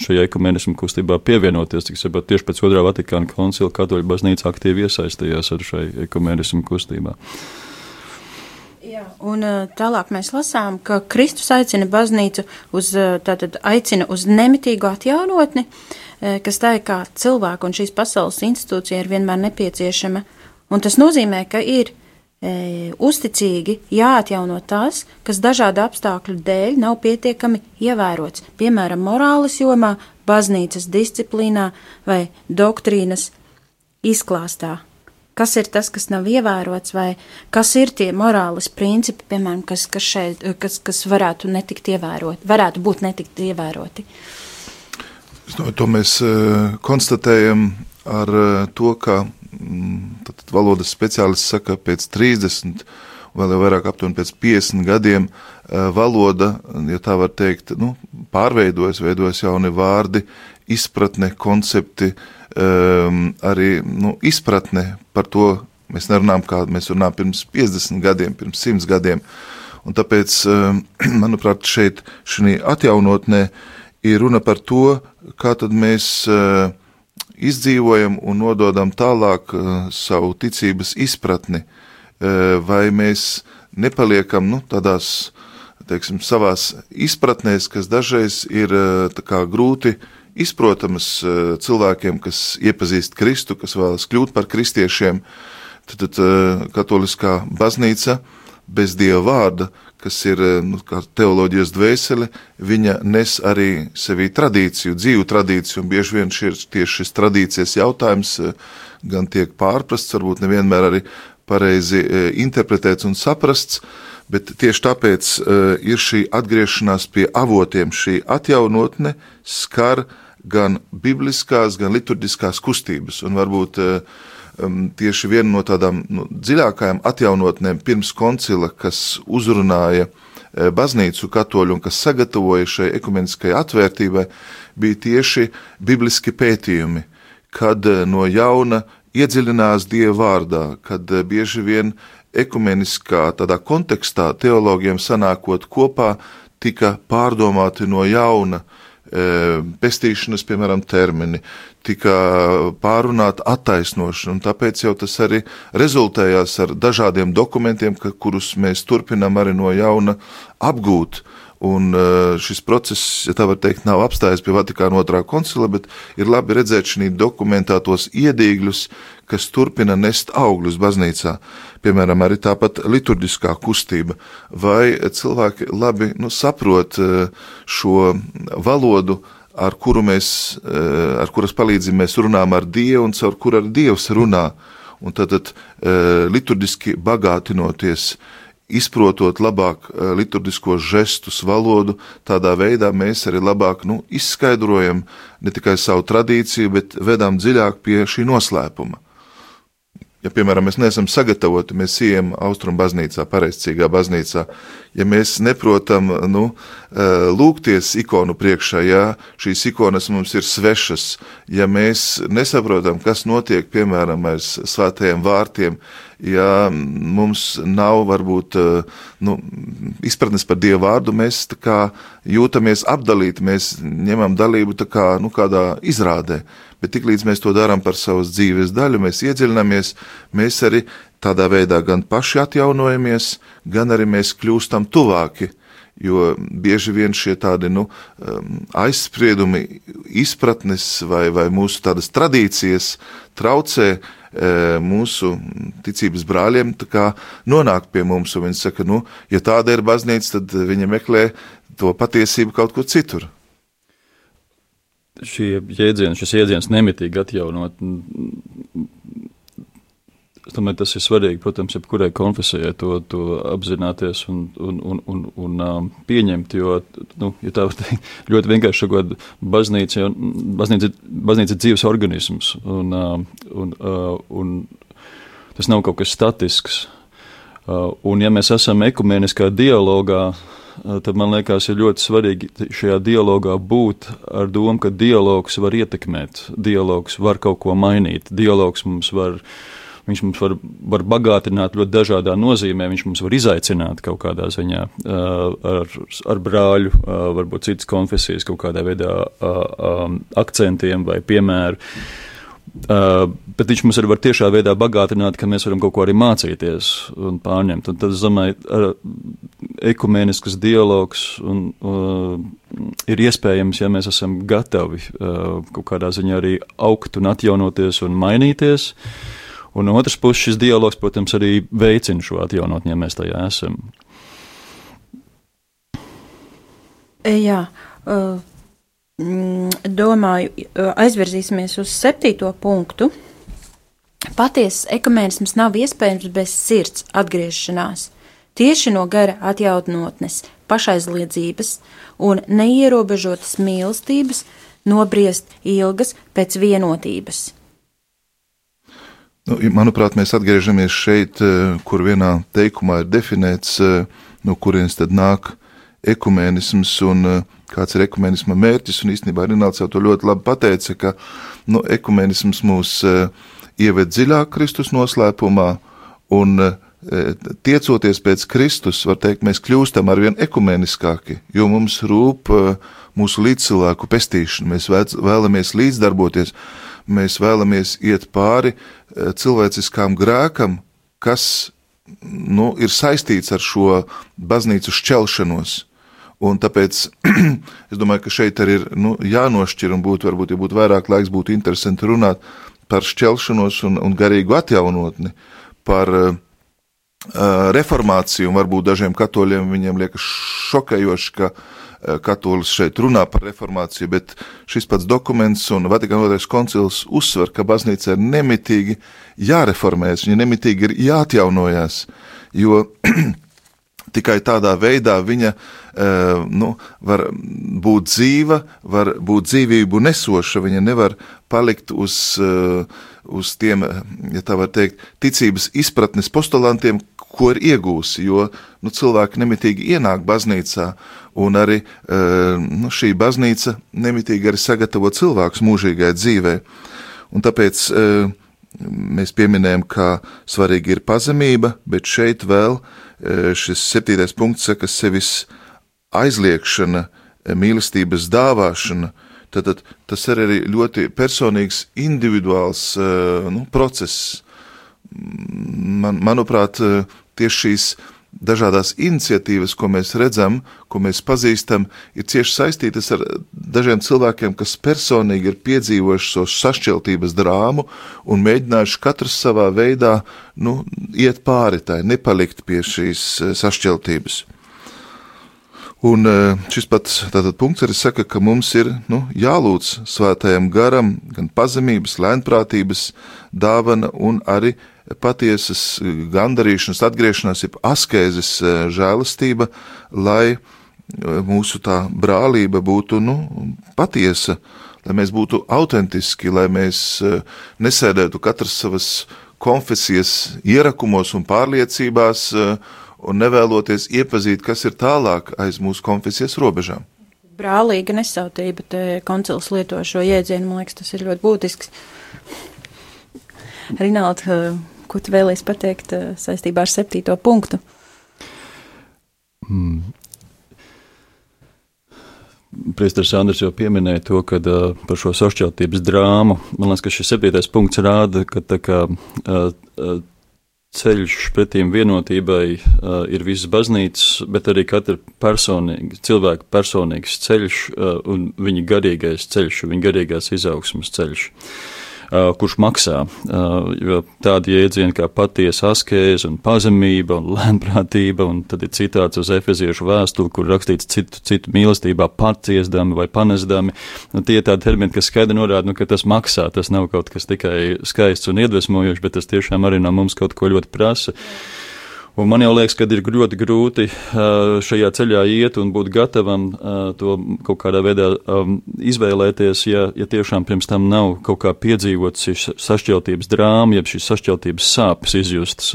šajā ekumenismu kustībā pievienoties. Tik saprot, tieši pēc otrā Vatikāna koncila katoļu baznīca aktīvi iesaistījās ar šai ekumenismu kustībā. Jā, un tālāk mēs lasām, ka Kristus aicina baznīcu uz, tātad aicina uz nemitīgu atjaunotni, kas tā ir kā cilvēku un šīs pasaules institūcija ir vienmēr nepieciešama. Un tas nozīmē, ka ir e, uzticīgi jāatjauno tas, kas dažādu apstākļu dēļ nav pietiekami ievērots, piemēram, morāles jomā, baznīcas disciplīnā vai doktrīnas izklāstā kas ir tas, kas nav ievērots, vai kas ir tie morāles principi, piemēram, kas, kas, šeit, kas, kas varētu netikt ievēroti, varētu būt netikt ievēroti. No, to mēs uh, konstatējam ar uh, to, ka mm, tad, valodas speciālists saka, ka pēc 30 vēl vairāk aptuveni pēc 50 gadiem uh, valoda, ja tā var teikt, nu, pārveidojas, veidojas jauni vārdi, izpratne, koncepti, uh, um, arī nu, izpratne par to. Mēs nerunājam, kā mēs runājam pirms 50 gadiem, pirms 100 gadiem. Un tāpēc, um, manuprāt, šeit, šī atjaunotnē, ir runa par to, kā tad mēs uh, izdzīvojam un nododam tālāk uh, savu ticības izpratni, uh, vai mēs nepaliekam nu, tādās teiksim, savās izpratnēs, kas dažreiz ir kā, grūti izprotamas cilvēkiem, kas iepazīst Kristu, kas vēlas kļūt par kristiešiem. Tad, tad katoliskā baznīca bez dieva vārda, kas ir nu, teoloģijas dvēsele, viņa nes arī sevī tradīciju, dzīvu tradīciju, un bieži vien šis, tieši šis tradīcijas jautājums gan tiek pārprasts, varbūt nevienmēr arī pareizi interpretēts un saprasts, bet tieši tāpēc ir šī atgriešanās pie avotiem, šī atjaunotne skar gan bibliskās, gan liturģiskās kustības, un varbūt uh, um, tieši viena no tādām nu, dziļākajām atjaunotnēm pirms koncila, kas uzrunāja uh, baznīcu katoļu un kas sagatavoja šai ekumeniskajai atvērtībai, bija tieši bibliski pētījumi, kad uh, no jauna iedziļinās Dieva vārdā, kad uh, bieži vien ekumeniskā tādā kontekstā teologiem sanākot kopā tika pārdomāti no jauna uh, pestīšanas, piemēram, termini, tika pārunāta attaisnošana, un tāpēc jau tas arī rezultējās ar dažādiem dokumentiem, ka, kurus mēs turpinām arī no jauna apgūt. Un šis process, ja tā var teikt, nav apstājies pie Vatikāna otrā koncila, bet ir labi redzēt šī dokumentā tos iedīgļus, kas turpina nest augļus baznīcā. Piemēram, arī tāpat liturģiskā kustība, vai cilvēki labi nu, saprot eh, šo valodu, ar kuru mēs, eh, ar kuras palīdzību mēs runājam ar Dievu un caur kuru arī Dievs runā. Un tad, tad eh, liturģiski bagātinoties, izprotot labāk liturģiskos žestus, valodu, tādā veidā mēs arī labāk nu, izskaidrojam ne tikai savu tradīciju, bet vedām dziļāk pie šī noslēpuma ja, piemēram, mēs neesam sagatavoti, mēs ejam austrumu baznīcā, pareizcīgā baznīcā, ja mēs neprotam, nu, eh, lūgties ikonu priekšā, ja šīs ikonas mums ir svešas, ja mēs nesaprotam, kas notiek, piemēram, ar svētajiem vārtiem, ja mums nav varbūt eh, nu, izpratnes par Dievu vārdu, mēs kā, jūtamies apdalīti, mēs ņemam dalību kā, nu, kādā izrādē bet tiklīdz mēs to darām par savas dzīves daļu, mēs iedziļināmies, mēs arī tādā veidā gan paši atjaunojamies, gan arī mēs kļūstam tuvāki. Jo bieži vien šie tādi nu, um, aizspriedumi, izpratnes vai, vai mūsu tādas tradīcijas traucē e, mūsu ticības brāļiem nonākt pie mums. Viņi saka, nu, ja tāda ir baznīca, tad viņi meklē to patiesību kaut kur citur šie jēdzieni, šis jēdziens nemitīgi atjaunot. Es domāju, tas ir svarīgi, protams, jebkurai konfesijai to, to apzināties un, un, un, un, un um, pieņemt, jo, nu, ja tā var teikt, ļoti vienkārši sakot, baznīca, baznīca, baznīca ir dzīves organisms, un, um, un, uh, un tas nav kaut kas statisks. Uh, un ja mēs esam ekumeniskā dialogā, Eh, tad man liekas, ir ļoti svarīgi šajā dialogā būt ar domu, ka dialogs var ietekmēt, dialogs var kaut ko mainīt, dialogs mums var. Viņš mums var, var bagātināt ļoti dažādā nozīmē, viņš mums var izaicināt kaut kādā ziņā uh, ar, ar brāļu, uh, varbūt citas konfesijas, kaut kādā veidā akcentiem vai piemēru. Uh, bet viņš mums arī var tiešā veidā bagātināt, ka mēs varam kaut ko arī mācīties un pārņemt. Un tad es domāju, ar ekumenisks dialogs un, uh, ir iespējams, ja mēs esam gatavi uh, kaut kādā ziņā arī augt un atjaunoties un mainīties. Un no otras puses, šis dialogs, protams, arī veicina šo atjaunotni, ja mēs tajā esam. Jā. Uh domāju, aizvirzīsimies uz septīto punktu. Patiesas ekumēnisms nav iespējams bez sirds atgriešanās, tieši no gara atjaunotnes, pašaizliedzības un neierobežotas mīlestības nobriest ilgas pēc vienotības. Nu, manuprāt, mēs atgriežamies šeit, kur vienā teikumā ir definēts, no kurienes tad nāk ekumēnisms un uh, kāds ir ekumenisma mērķis, un īstenībā Rināls jau to ļoti labi pateica, ka nu, ekumenisms mūs uh, ieved dziļāk Kristus noslēpumā, un uh, tiecoties pēc Kristus, var teikt, mēs kļūstam arvien ekumeniskāki, jo mums rūp uh, mūsu līdzcilvēku pestīšana, mēs vēlamies līdzdarboties, mēs vēlamies iet pāri cilvēciskām grēkam, kas nu, ir saistīts ar šo baznīcu šķelšanos Un tāpēc es domāju, ka šeit arī ir nu, jānošķir un būtu, varbūt, ja būtu vairāk laiks, būtu interesanti runāt par šķelšanos un, un garīgu atjaunotni, par uh, reformāciju, varbūt dažiem katoļiem viņiem liekas šokējoši, ka uh, katolis šeit runā par reformāciju, bet šis pats dokuments un Vatikāna otrais koncils uzsver, ka baznīca ir nemitīgi jāreformējas, viņa nemitīgi ir jāatjaunojās, jo tikai tādā veidā viņa uh, nu, var būt dzīva, var būt dzīvību nesoša, viņa nevar palikt uz, uh, uz tiem, ja tā var teikt, ticības izpratnes postulantiem, ko ir iegūsi, jo nu, cilvēki nemitīgi ienāk baznīcā, un arī nu, šī baznīca nemitīgi arī sagatavo cilvēkus mūžīgai dzīvei. Un tāpēc mēs pieminējam, ka svarīgi ir pazemība, bet šeit vēl Eh, šis septītais punkts saka, sevis aizliekšana, eh, mīlestības dāvāšana. Tad, tad tas ir arī ļoti personīgs, individuāls eh, nu, process. Man, manuprāt, tieši šīs dažādas iniciatīvas, ko mēs redzam, ko mēs pazīstam, ir cieši saistītas ar dažiem cilvēkiem, kas personīgi ir piedzīvojuši šo sašķeltības drāmu un mēģinājuši katrs savā veidā nu, iet pāri tai, nepalikt pie šīs eh, sašķeltības. Un eh, šis pats tātad punkts arī saka, ka mums ir nu, jālūdz svētajam garam gan pazemības, lēnprātības dāvana un arī patiesas gandarīšanas, atgriešanās, jeb askēzes eh, žēlastība, lai eh, mūsu tā brālība būtu nu, patiesa, lai mēs būtu autentiski, lai mēs eh, nesēdētu katrs savas konfesijas ierakumos un pārliecībās un nevēloties iepazīt, kas ir tālāk aiz mūsu konfesijas robežām. Brālīga nesautība, te koncils lieto šo jēdzienu, man liekas, tas ir ļoti būtisks. Rinald, ko tu vēlēsi pateikt eh, saistībā ar septīto punktu? Hmm. Priesteris Andris jau pieminēja to, ka uh, par šo sašķeltības drāmu, man liekas, ka šis septītais punkts rāda, ka tā kā uh, ceļš pretīm vienotībai uh, ir visas baznīcas, bet arī katra personīga, cilvēka personīgs ceļš uh, un viņa garīgais ceļš, viņa garīgās izaugsmas ceļš. Uh, Uh, kurš maksā. Uh, jo tādi jēdzieni kā patiesa askēze un pazemība un lēnprātība, un tad ir citāts uz efeziešu vēstuli, kur rakstīts citu, citu mīlestībā paciesdami vai panesdami. Nu, tie ir tādi termini, kas skaidri norāda, nu, ka tas maksā. Tas nav kaut kas tikai skaists un iedvesmojošs, bet tas tiešām arī no mums kaut ko ļoti prasa. Yeah. Un man jau liekas, ka ir ļoti grūti šajā ceļā iet un būt gatavam to kaut kādā veidā izvēlēties, ja, ja tiešām pirms tam nav kaut kā piedzīvots šis sašķeltības drāma, jeb šis sašķeltības sāpes izjustas,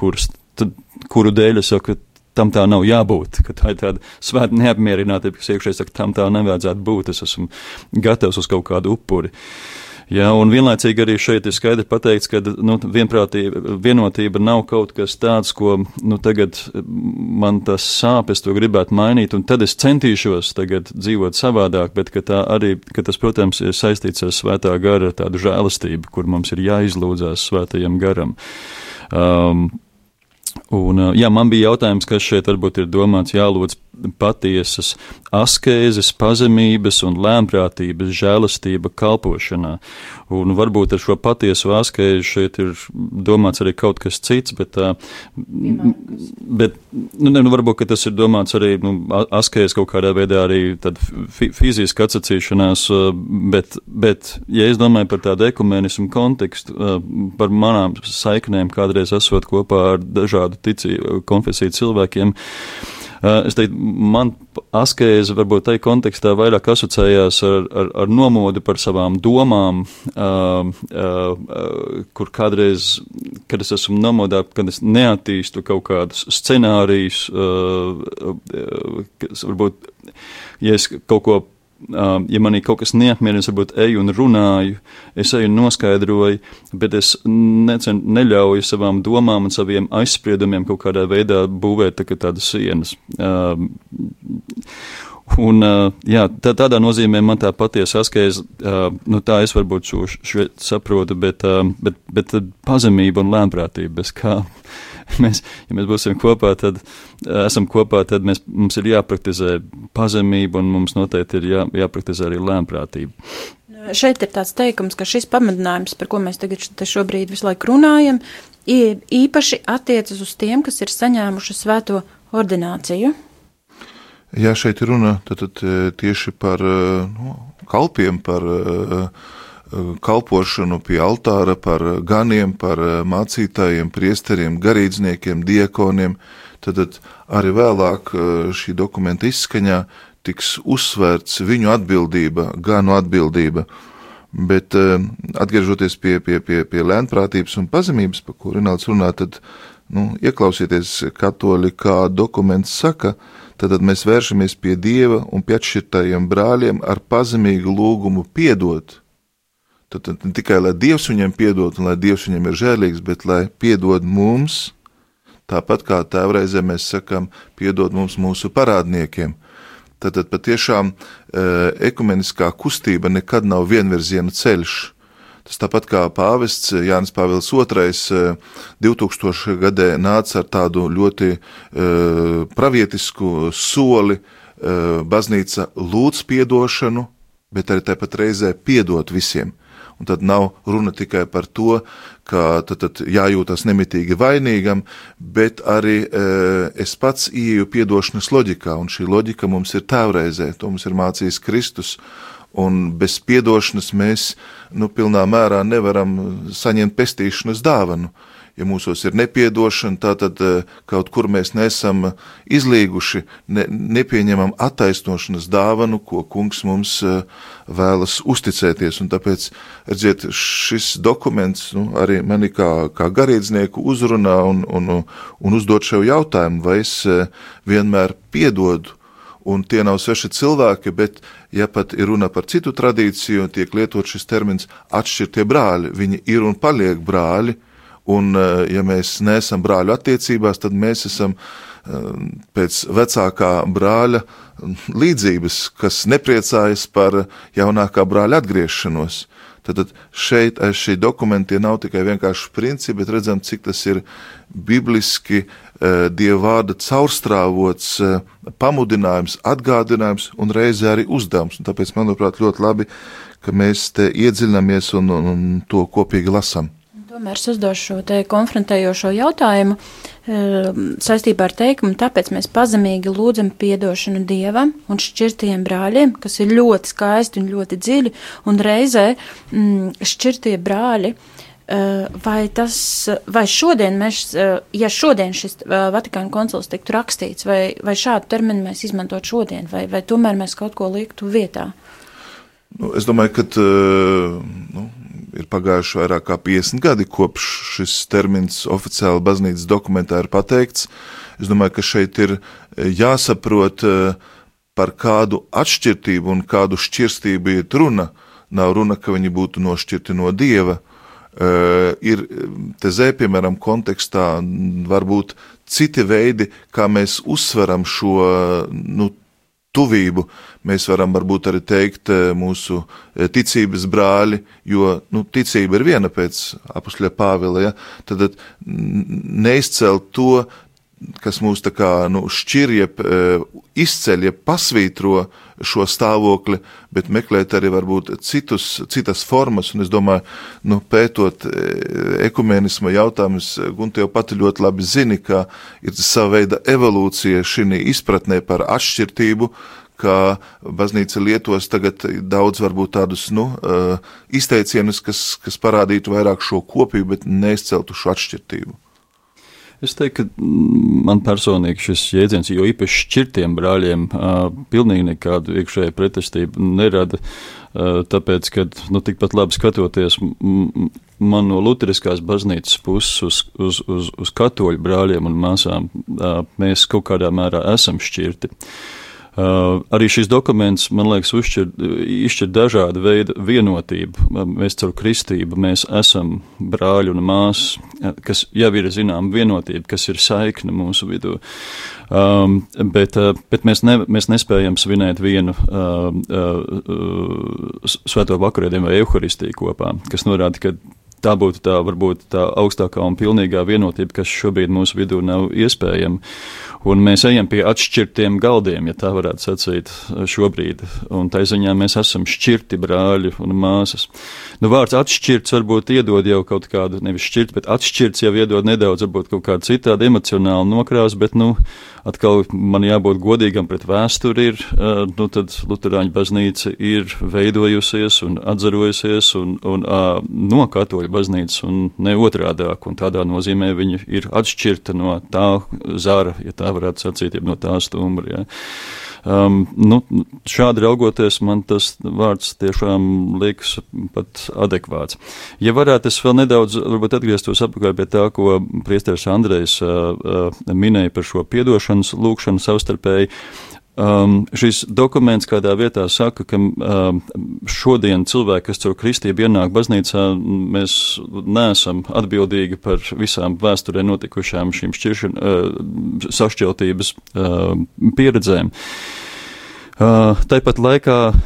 kuras, tad, kuru dēļ es saku, tam tā nav jābūt, tā ir tāda svēta neapmierinātība, kas iekšēji saka, tam tā nevajadzētu būt, es esmu gatavs uz kaut kādu upuri. Uh, Jā, un vienlaicīgi arī šeit ir skaidri pateikts, ka nu, vienotība nav kaut kas tāds, ko nu, tagad man tas sāp, es to gribētu mainīt, un tad es centīšos tagad dzīvot savādāk, bet ka arī, ka tas, protams, ir saistīts ar svētā gara tādu žēlastību, kur mums ir jāizlūdzās svētajam garam. Um, Un, jā, man bija jautājums, kas šeit varbūt ir domāts jālūdz patiesas askēzes, pazemības un lēmprātības žēlastība kalpošanā. Un varbūt ar šo patieso askēzi šeit ir domāts arī kaut kas cits, bet, bet nu, ne, nu, varbūt tas ir domāts arī nu, askēzes kaut kādā veidā arī fi, fiziska atsacīšanās, bet, bet, ja es domāju par tādu ekumenismu kontekstu, par manām saiknēm kādreiz esot kopā ar dažādu ticību konfesiju cilvēkiem, es teiktu, man askēze varbūt tajā kontekstā vairāk asociējās ar, ar, ar nomodu par savām domām, uh, uh, kur kādreiz, kad es esmu nomodā, kad es neattīstu kaut kādus scenārijus, kas varbūt, ja es kaut ko ja manī kaut kas neapmierina, varbūt eju un runāju, es eju un noskaidroju, bet es necen, neļauju savām domām un saviem aizspriedumiem kaut kādā veidā būvēt tā, tādas sienas. Un, jā, tā, tādā nozīmē man tā patiesa askeze, nu, tā es varbūt šo, šo saprotu, bet, bet, bet pazemība un lēmprātība, bez kā mēs, ja mēs būsim kopā, tad esam kopā, tad mēs, mums ir jāpraktizē pazemība un mums noteikti ir jā, jāpraktizē arī lēmprātība. Šeit ir tāds teikums, ka šis pamudinājums, par ko mēs tagad šobrīd visu laiku runājam, īpaši attiecas uz tiem, kas ir saņēmuši svēto ordināciju. Jā, šeit ir runa tad, tad, e, tieši par e, nu, kalpiem, par e, kalpošanu pie altāra, par ganiem, par mācītājiem, priesteriem, garīdzniekiem, diekoniem. Tad, tad arī vēlāk šī dokumenta izskaņā tiks uzsvērts viņu atbildība, ganu atbildība. Bet atgriežoties pie, pie, pie, pie lēnprātības un pazemības, par ko Rinalds runā, tad nu, ieklausieties katoļi, kā dokuments saka, uh, tad mēs vēršamies pie Dieva un pie atšķirtajiem brāļiem ar pazemīgu lūgumu piedot. Tad, tad ne tikai lai Dievs viņiem piedod un lai Dievs viņiem ir žēlīgs, bet lai piedod mums, tāpat kā tēvreizē mēs sakam, piedod mums mūsu parādniekiem. Tad patiešām e, ekumeniskā kustība nekad nav vienvirziena ceļš. Tas tāpat kā pāvests Jānis Pāvils II 2000. gadē nāca ar tādu ļoti uh, pravietisku soli, uh, baznīca lūdz piedošanu, bet arī tāpat reizē piedot visiem. Un tad nav runa tikai par to, ka tad, tad jājūtas nemitīgi vainīgam, bet arī e, es pats ieju piedošanas loģikā, un šī loģika mums ir tēvreizē, to mums ir mācījis Kristus un bez piedošanas mēs nu, pilnā mērā nevaram saņemt pestīšanas dāvanu. Ja mūsos ir nepiedošana, tad eh, kaut kur mēs nesam izlīguši, ne, nepieņemam attaisnošanas dāvanu, ko kungs mums eh, vēlas uzticēties. Un tāpēc, redziet, šis dokuments nu, arī mani kā, kā garīdznieku uzrunā un, un, un uzdot šo jautājumu, vai es eh, vienmēr piedodu un tie nav sveši cilvēki, bet, ja pat ir runa par citu tradīciju, tiek lietot šis termins atšķirtie brāļi, viņi ir un paliek brāļi, un eh, ja mēs neesam brāļu attiecībās, tad mēs esam eh, pēc vecākā brāļa līdzības, kas nepriecājas par jaunākā brāļa atgriešanos. Tad šeit aiz šī dokumenta nav tikai vienkārši principi, bet redzam, cik tas ir bibliski eh, Dieva vārda caurstrāvots eh, pamudinājums, atgādinājums un reizē arī uzdevums. Un tāpēc, manuprāt, ļoti labi, ka mēs te iedziļināmies un, un, un to kopīgi lasām. Tomēr es uzdošu šo te konfrontējošo jautājumu ehm, saistībā ar teikumu, tāpēc mēs pazemīgi lūdzam piedošanu Dievam un šķirtiem brāļiem, kas ir ļoti skaisti un ļoti dziļi, un reizē mm, šķirtie brāļi. Ehm, vai tas, vai šodien mēs, ehm, ja šodien šis Vatikāna koncils tiktu rakstīts, vai, vai šādu terminu mēs izmantot šodien, vai, vai tomēr mēs kaut ko liktu vietā? Nu, es domāju, ka nu, ir pagājuši vairāk kā 50 gadi, kopš šis termins oficiāli baznīcas dokumentā ir pateikts. Es domāju, ka šeit ir eh, jāsaprot, eh, par kādu atšķirtību un kādu šķirstību ir runa. Nav runa, ka viņi būtu nošķirti no dieva. Uh, ir tezē, piemēram, kontekstā varbūt citi veidi, kā mēs uzsveram šo nu, tuvību. Mēs varam varbūt arī teikt eh, mūsu eh, ticības brāļi, jo nu, ticība ir viena pēc apakšļa Pāvila. Ja? Tad neizcelt to, kas mūs tā kā nu, šķir, jeb eh, izceļ, jeb pasvītro šo stāvokli, bet meklēt arī varbūt citus, citas formas, un es domāju, nu, pētot ekumenisma jautājumus, Gunte jau pati ļoti labi zini, ka ir sava veida evolūcija šī izpratnē par atšķirtību, ka baznīca lietos tagad daudz varbūt tādus nu, izteicienus, kas, kas parādītu vairāk šo kopību, bet neizceltu šo atšķirtību. Es teiktu, ka man personīgi šis jēdziens, jo īpaši šķirtiem brāļiem, pilnīgi nekādu iekšēju pretestību nerada. Tāpēc, kad nu, tikpat labi skatoties man no Lutheriskās baznīcas puses uz, uz, uz, uz katoļu brāļiem un māsām, mēs kaut kādā mērā esam šķirti. Uh, arī šis dokuments, man liekas, uzšķir, izšķir dažādu veidu vienotību. Mēs caur kristību mēs esam brāļi un māsas, kas jau ir zinām vienotība, kas ir saikne mūsu vidū. Um, bet, uh, bet mēs, ne, mēs nespējam svinēt vienu uh, uh, svēto vakarēdienu vai evaharistiju kopā, kas norāda, ka tā būtu tā varbūt tā augstākā un pilnīgā vienotība, kas šobrīd mūsu vidū nav iespējama. Un mēs ejam pie atšķirtiem galdiem, ja tā varētu sacīt šobrīd. Un tā ziņā mēs esam šķirti brāļi un māsas. Nu, vārds atšķirts varbūt iedod jau kaut kādu, nevis šķirt, bet atšķirts jau iedod nedaudz, varbūt kaut kādu citādu emocionālu nokrāsu, bet, nu, atkal man jābūt godīgam pret vēsturi, ir, nu, tad Luterāņu baznīca ir veidojusies un atzarojusies un, un uh, no katoļu baznīcas un ne otrādāk, un tādā nozīmē viņa ir atšķirta no tā zara, ja tā varētu sacīt, no tā stumbra. Ja. Um, nu, šādi raugoties, man tas vārds tiešām liekas pat adekvāts. Ja varētu, es vēl nedaudz varbūt atgrieztos atpakaļ pie tā, ko priesteris Andrejs uh, uh, minēja par šo piedošanas lūkšanu savstarpēji. Um, šis dokuments kādā vietā saka, ka um, šodien cilvēki, kas caur kristību ienāk baznīcā, mēs neesam atbildīgi par visām vēsturē notikušām šīm šķiršana, uh, sašķeltības uh, pieredzēm. Uh, tāpat laikā uh,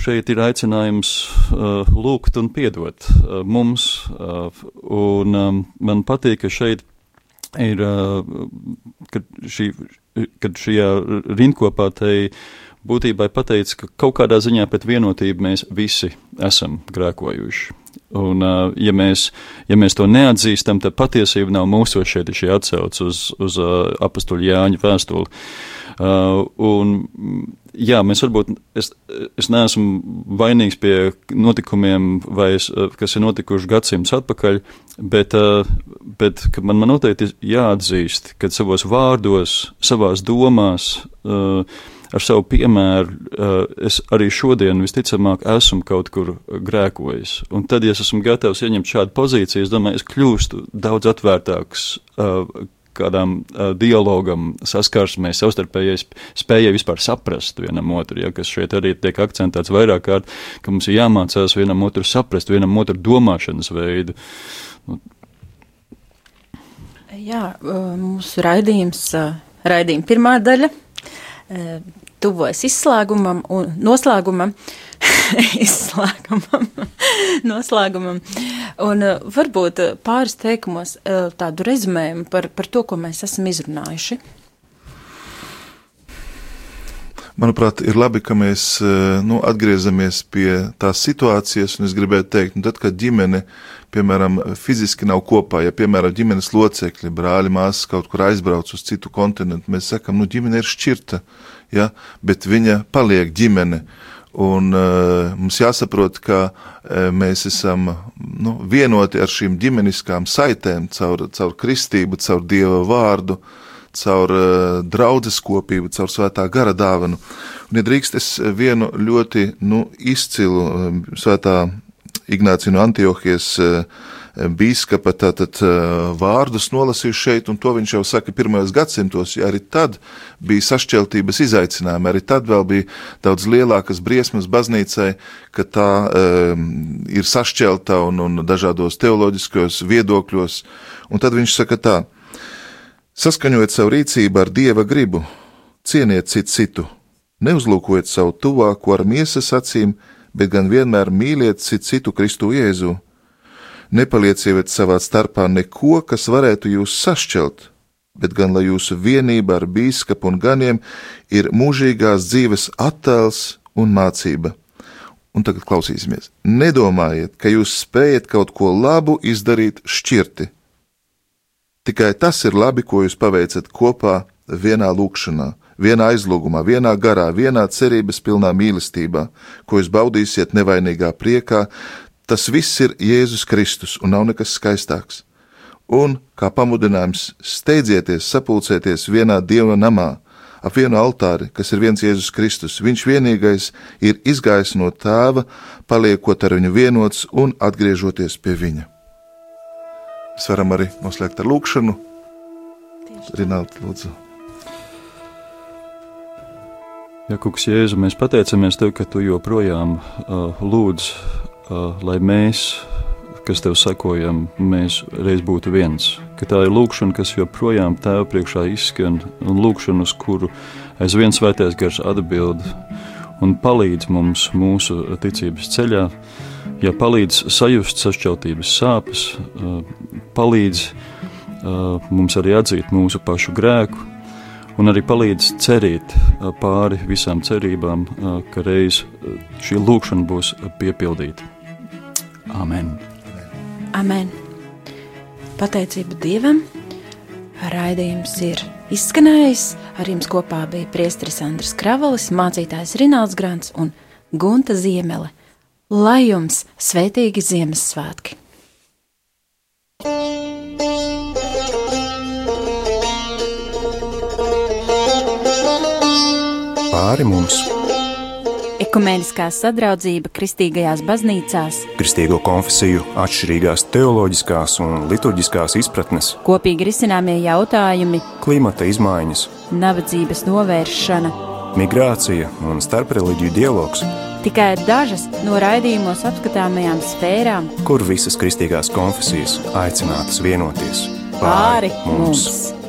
šeit ir aicinājums uh, lūgt un piedot uh, mums, uh, un um, man patīk, ka šeit ir, uh, ka šī kad šajā rindkopā te būtībai pateica, ka kaut kādā ziņā pret vienotību mēs visi esam grēkojuši. Un, ja mēs, ja mēs to neatzīstam, tad patiesība nav mūsu šeit šī atsauce uz, uz apastuļu Jāņa vēstuli. Uh, un, jā, mēs varbūt, es, es neesmu vainīgs pie notikumiem, vai es, kas ir notikuši gadsimtus atpakaļ, bet, uh, bet man, man noteikti jāatzīst, ka savos vārdos, savās domās, uh, ar savu piemēru es arī šodien visticamāk esmu kaut kur grēkojis. Un tad, ja es esmu gatavs ieņemt šādu pozīciju, es domāju, es kļūstu daudz atvērtāks kādām uh, dialogam, saskarsmē, savstarpējai spējai vispār saprast vienam otru, ja, kas šeit arī tiek akcentēts vairāk kārt, ka mums ir jāmācās vienam otru saprast, vienam otru domāšanas veidu. Nu. Jā, mūsu raidījums, raidījuma pirmā daļa tuvojas izslēgumam un noslēgumam. izslēgumam, noslēgumam. Un uh, varbūt uh, pāris teikumos uh, tādu rezumējumu par, par to, ko mēs esam izrunājuši. Manuprāt, ir labi, ka mēs nu, atgriežamies pie tās situācijas, un es gribētu teikt, nu, tad, kad ģimene, piemēram, fiziski nav kopā, ja, piemēram, ģimenes locekļi, brāļi, māsas kaut kur aizbrauc uz citu kontinentu, mēs sakam, nu, ģimene ir šķirta, ja, bet viņa paliek ģimene. Un, uh, mums jāsaprot, ka uh, mēs esam nu, vienoti ar šīm ģimeniskām saitēm, caur, caur kristību, caur dieva vārdu, caur uh, draudzes kopību, caur svētā gara dāvanu. Un, ja drīkst, es vienu ļoti nu, izcilu uh, svētā Ignāciju no Antiohijas uh, bīskapa tātad vārdus nolasījuši šeit, un to viņš jau saka pirmajos gadsimtos, ja arī tad bija sašķeltības izaicinājumi, arī tad vēl bija daudz lielākas briesmas baznīcai, ka tā um, ir sašķelta un, un dažādos teoloģiskos viedokļos, un tad viņš saka tā, saskaņojiet savu rīcību ar dieva gribu, cieniet citu citu, neuzlūkojiet savu tuvāko ar miesas acīm, bet gan vienmēr mīliet citu citu Kristu Jēzu Nepalieciet savā starpā neko, kas varētu jūs sašķelt, bet gan lai jūsu vienība ar bīskapu un ganiem ir mūžīgās dzīves attēls un mācība. Un tagad klausīsimies. Nedomājiet, ka jūs spējat kaut ko labu izdarīt šķirti. Tikai tas ir labi, ko jūs paveicat kopā vienā lūkšanā, vienā aizlūgumā, vienā garā, vienā cerības pilnā mīlestībā, ko jūs baudīsiet nevainīgā priekā, Tas viss ir Jēzus Kristus un nav nekas skaistāks. Un, kā pamudinājums, steidzieties, sapulcēties vienā dieva namā, ap vienu altāri, kas ir viens Jēzus Kristus. Viņš vienīgais ir izgājis no tēva, paliekot ar viņu vienots un atgriežoties pie viņa. Mēs varam arī noslēgt ar lūkšanu. Rināt, lūdzu. Ja, kungs, Jēzu, mēs pateicamies Tev, ka Tu joprojām uh, lūdz, lai mēs, kas Tev sekojam, mēs reiz būtu viens. Ka tā ir lūkšana, kas joprojām Tēva priekšā izskan, un lūkšana, uz kuru aizvien svētais gars atbild un palīdz mums mūsu ticības ceļā, ja palīdz sajust sašķeltības sāpes, uh, palīdz uh, mums arī atzīt mūsu pašu grēku, un arī palīdz cerēt pāri visām cerībām, ka reiz šī lūkšana būs piepildīta. Amen! Amen! Pateicība Dievam! Raidījums ir izskanējis. Ar jums kopā bija Priesteris Andris Kravalis, mācītājs Rināls Grants un Gunta Ziemele. Lai jums svētīgi Ziemassvētki! Pāri mums Ekumēniskā sadraudzība kristīgajās baznīcās, kristīgo konfesiju atšķirīgās teoloģiskās un liturģiskās izpratnes, kopīgi risināmie jautājumi, klimata izmaiņas, nabadzības novēršana. migrācija un starpreligiju dialogs, Tikai dažas no raidījumos apskatāmajām sfērām. Kur visas kristīgās konfesijas aicinātas vienoties? Pāri mums.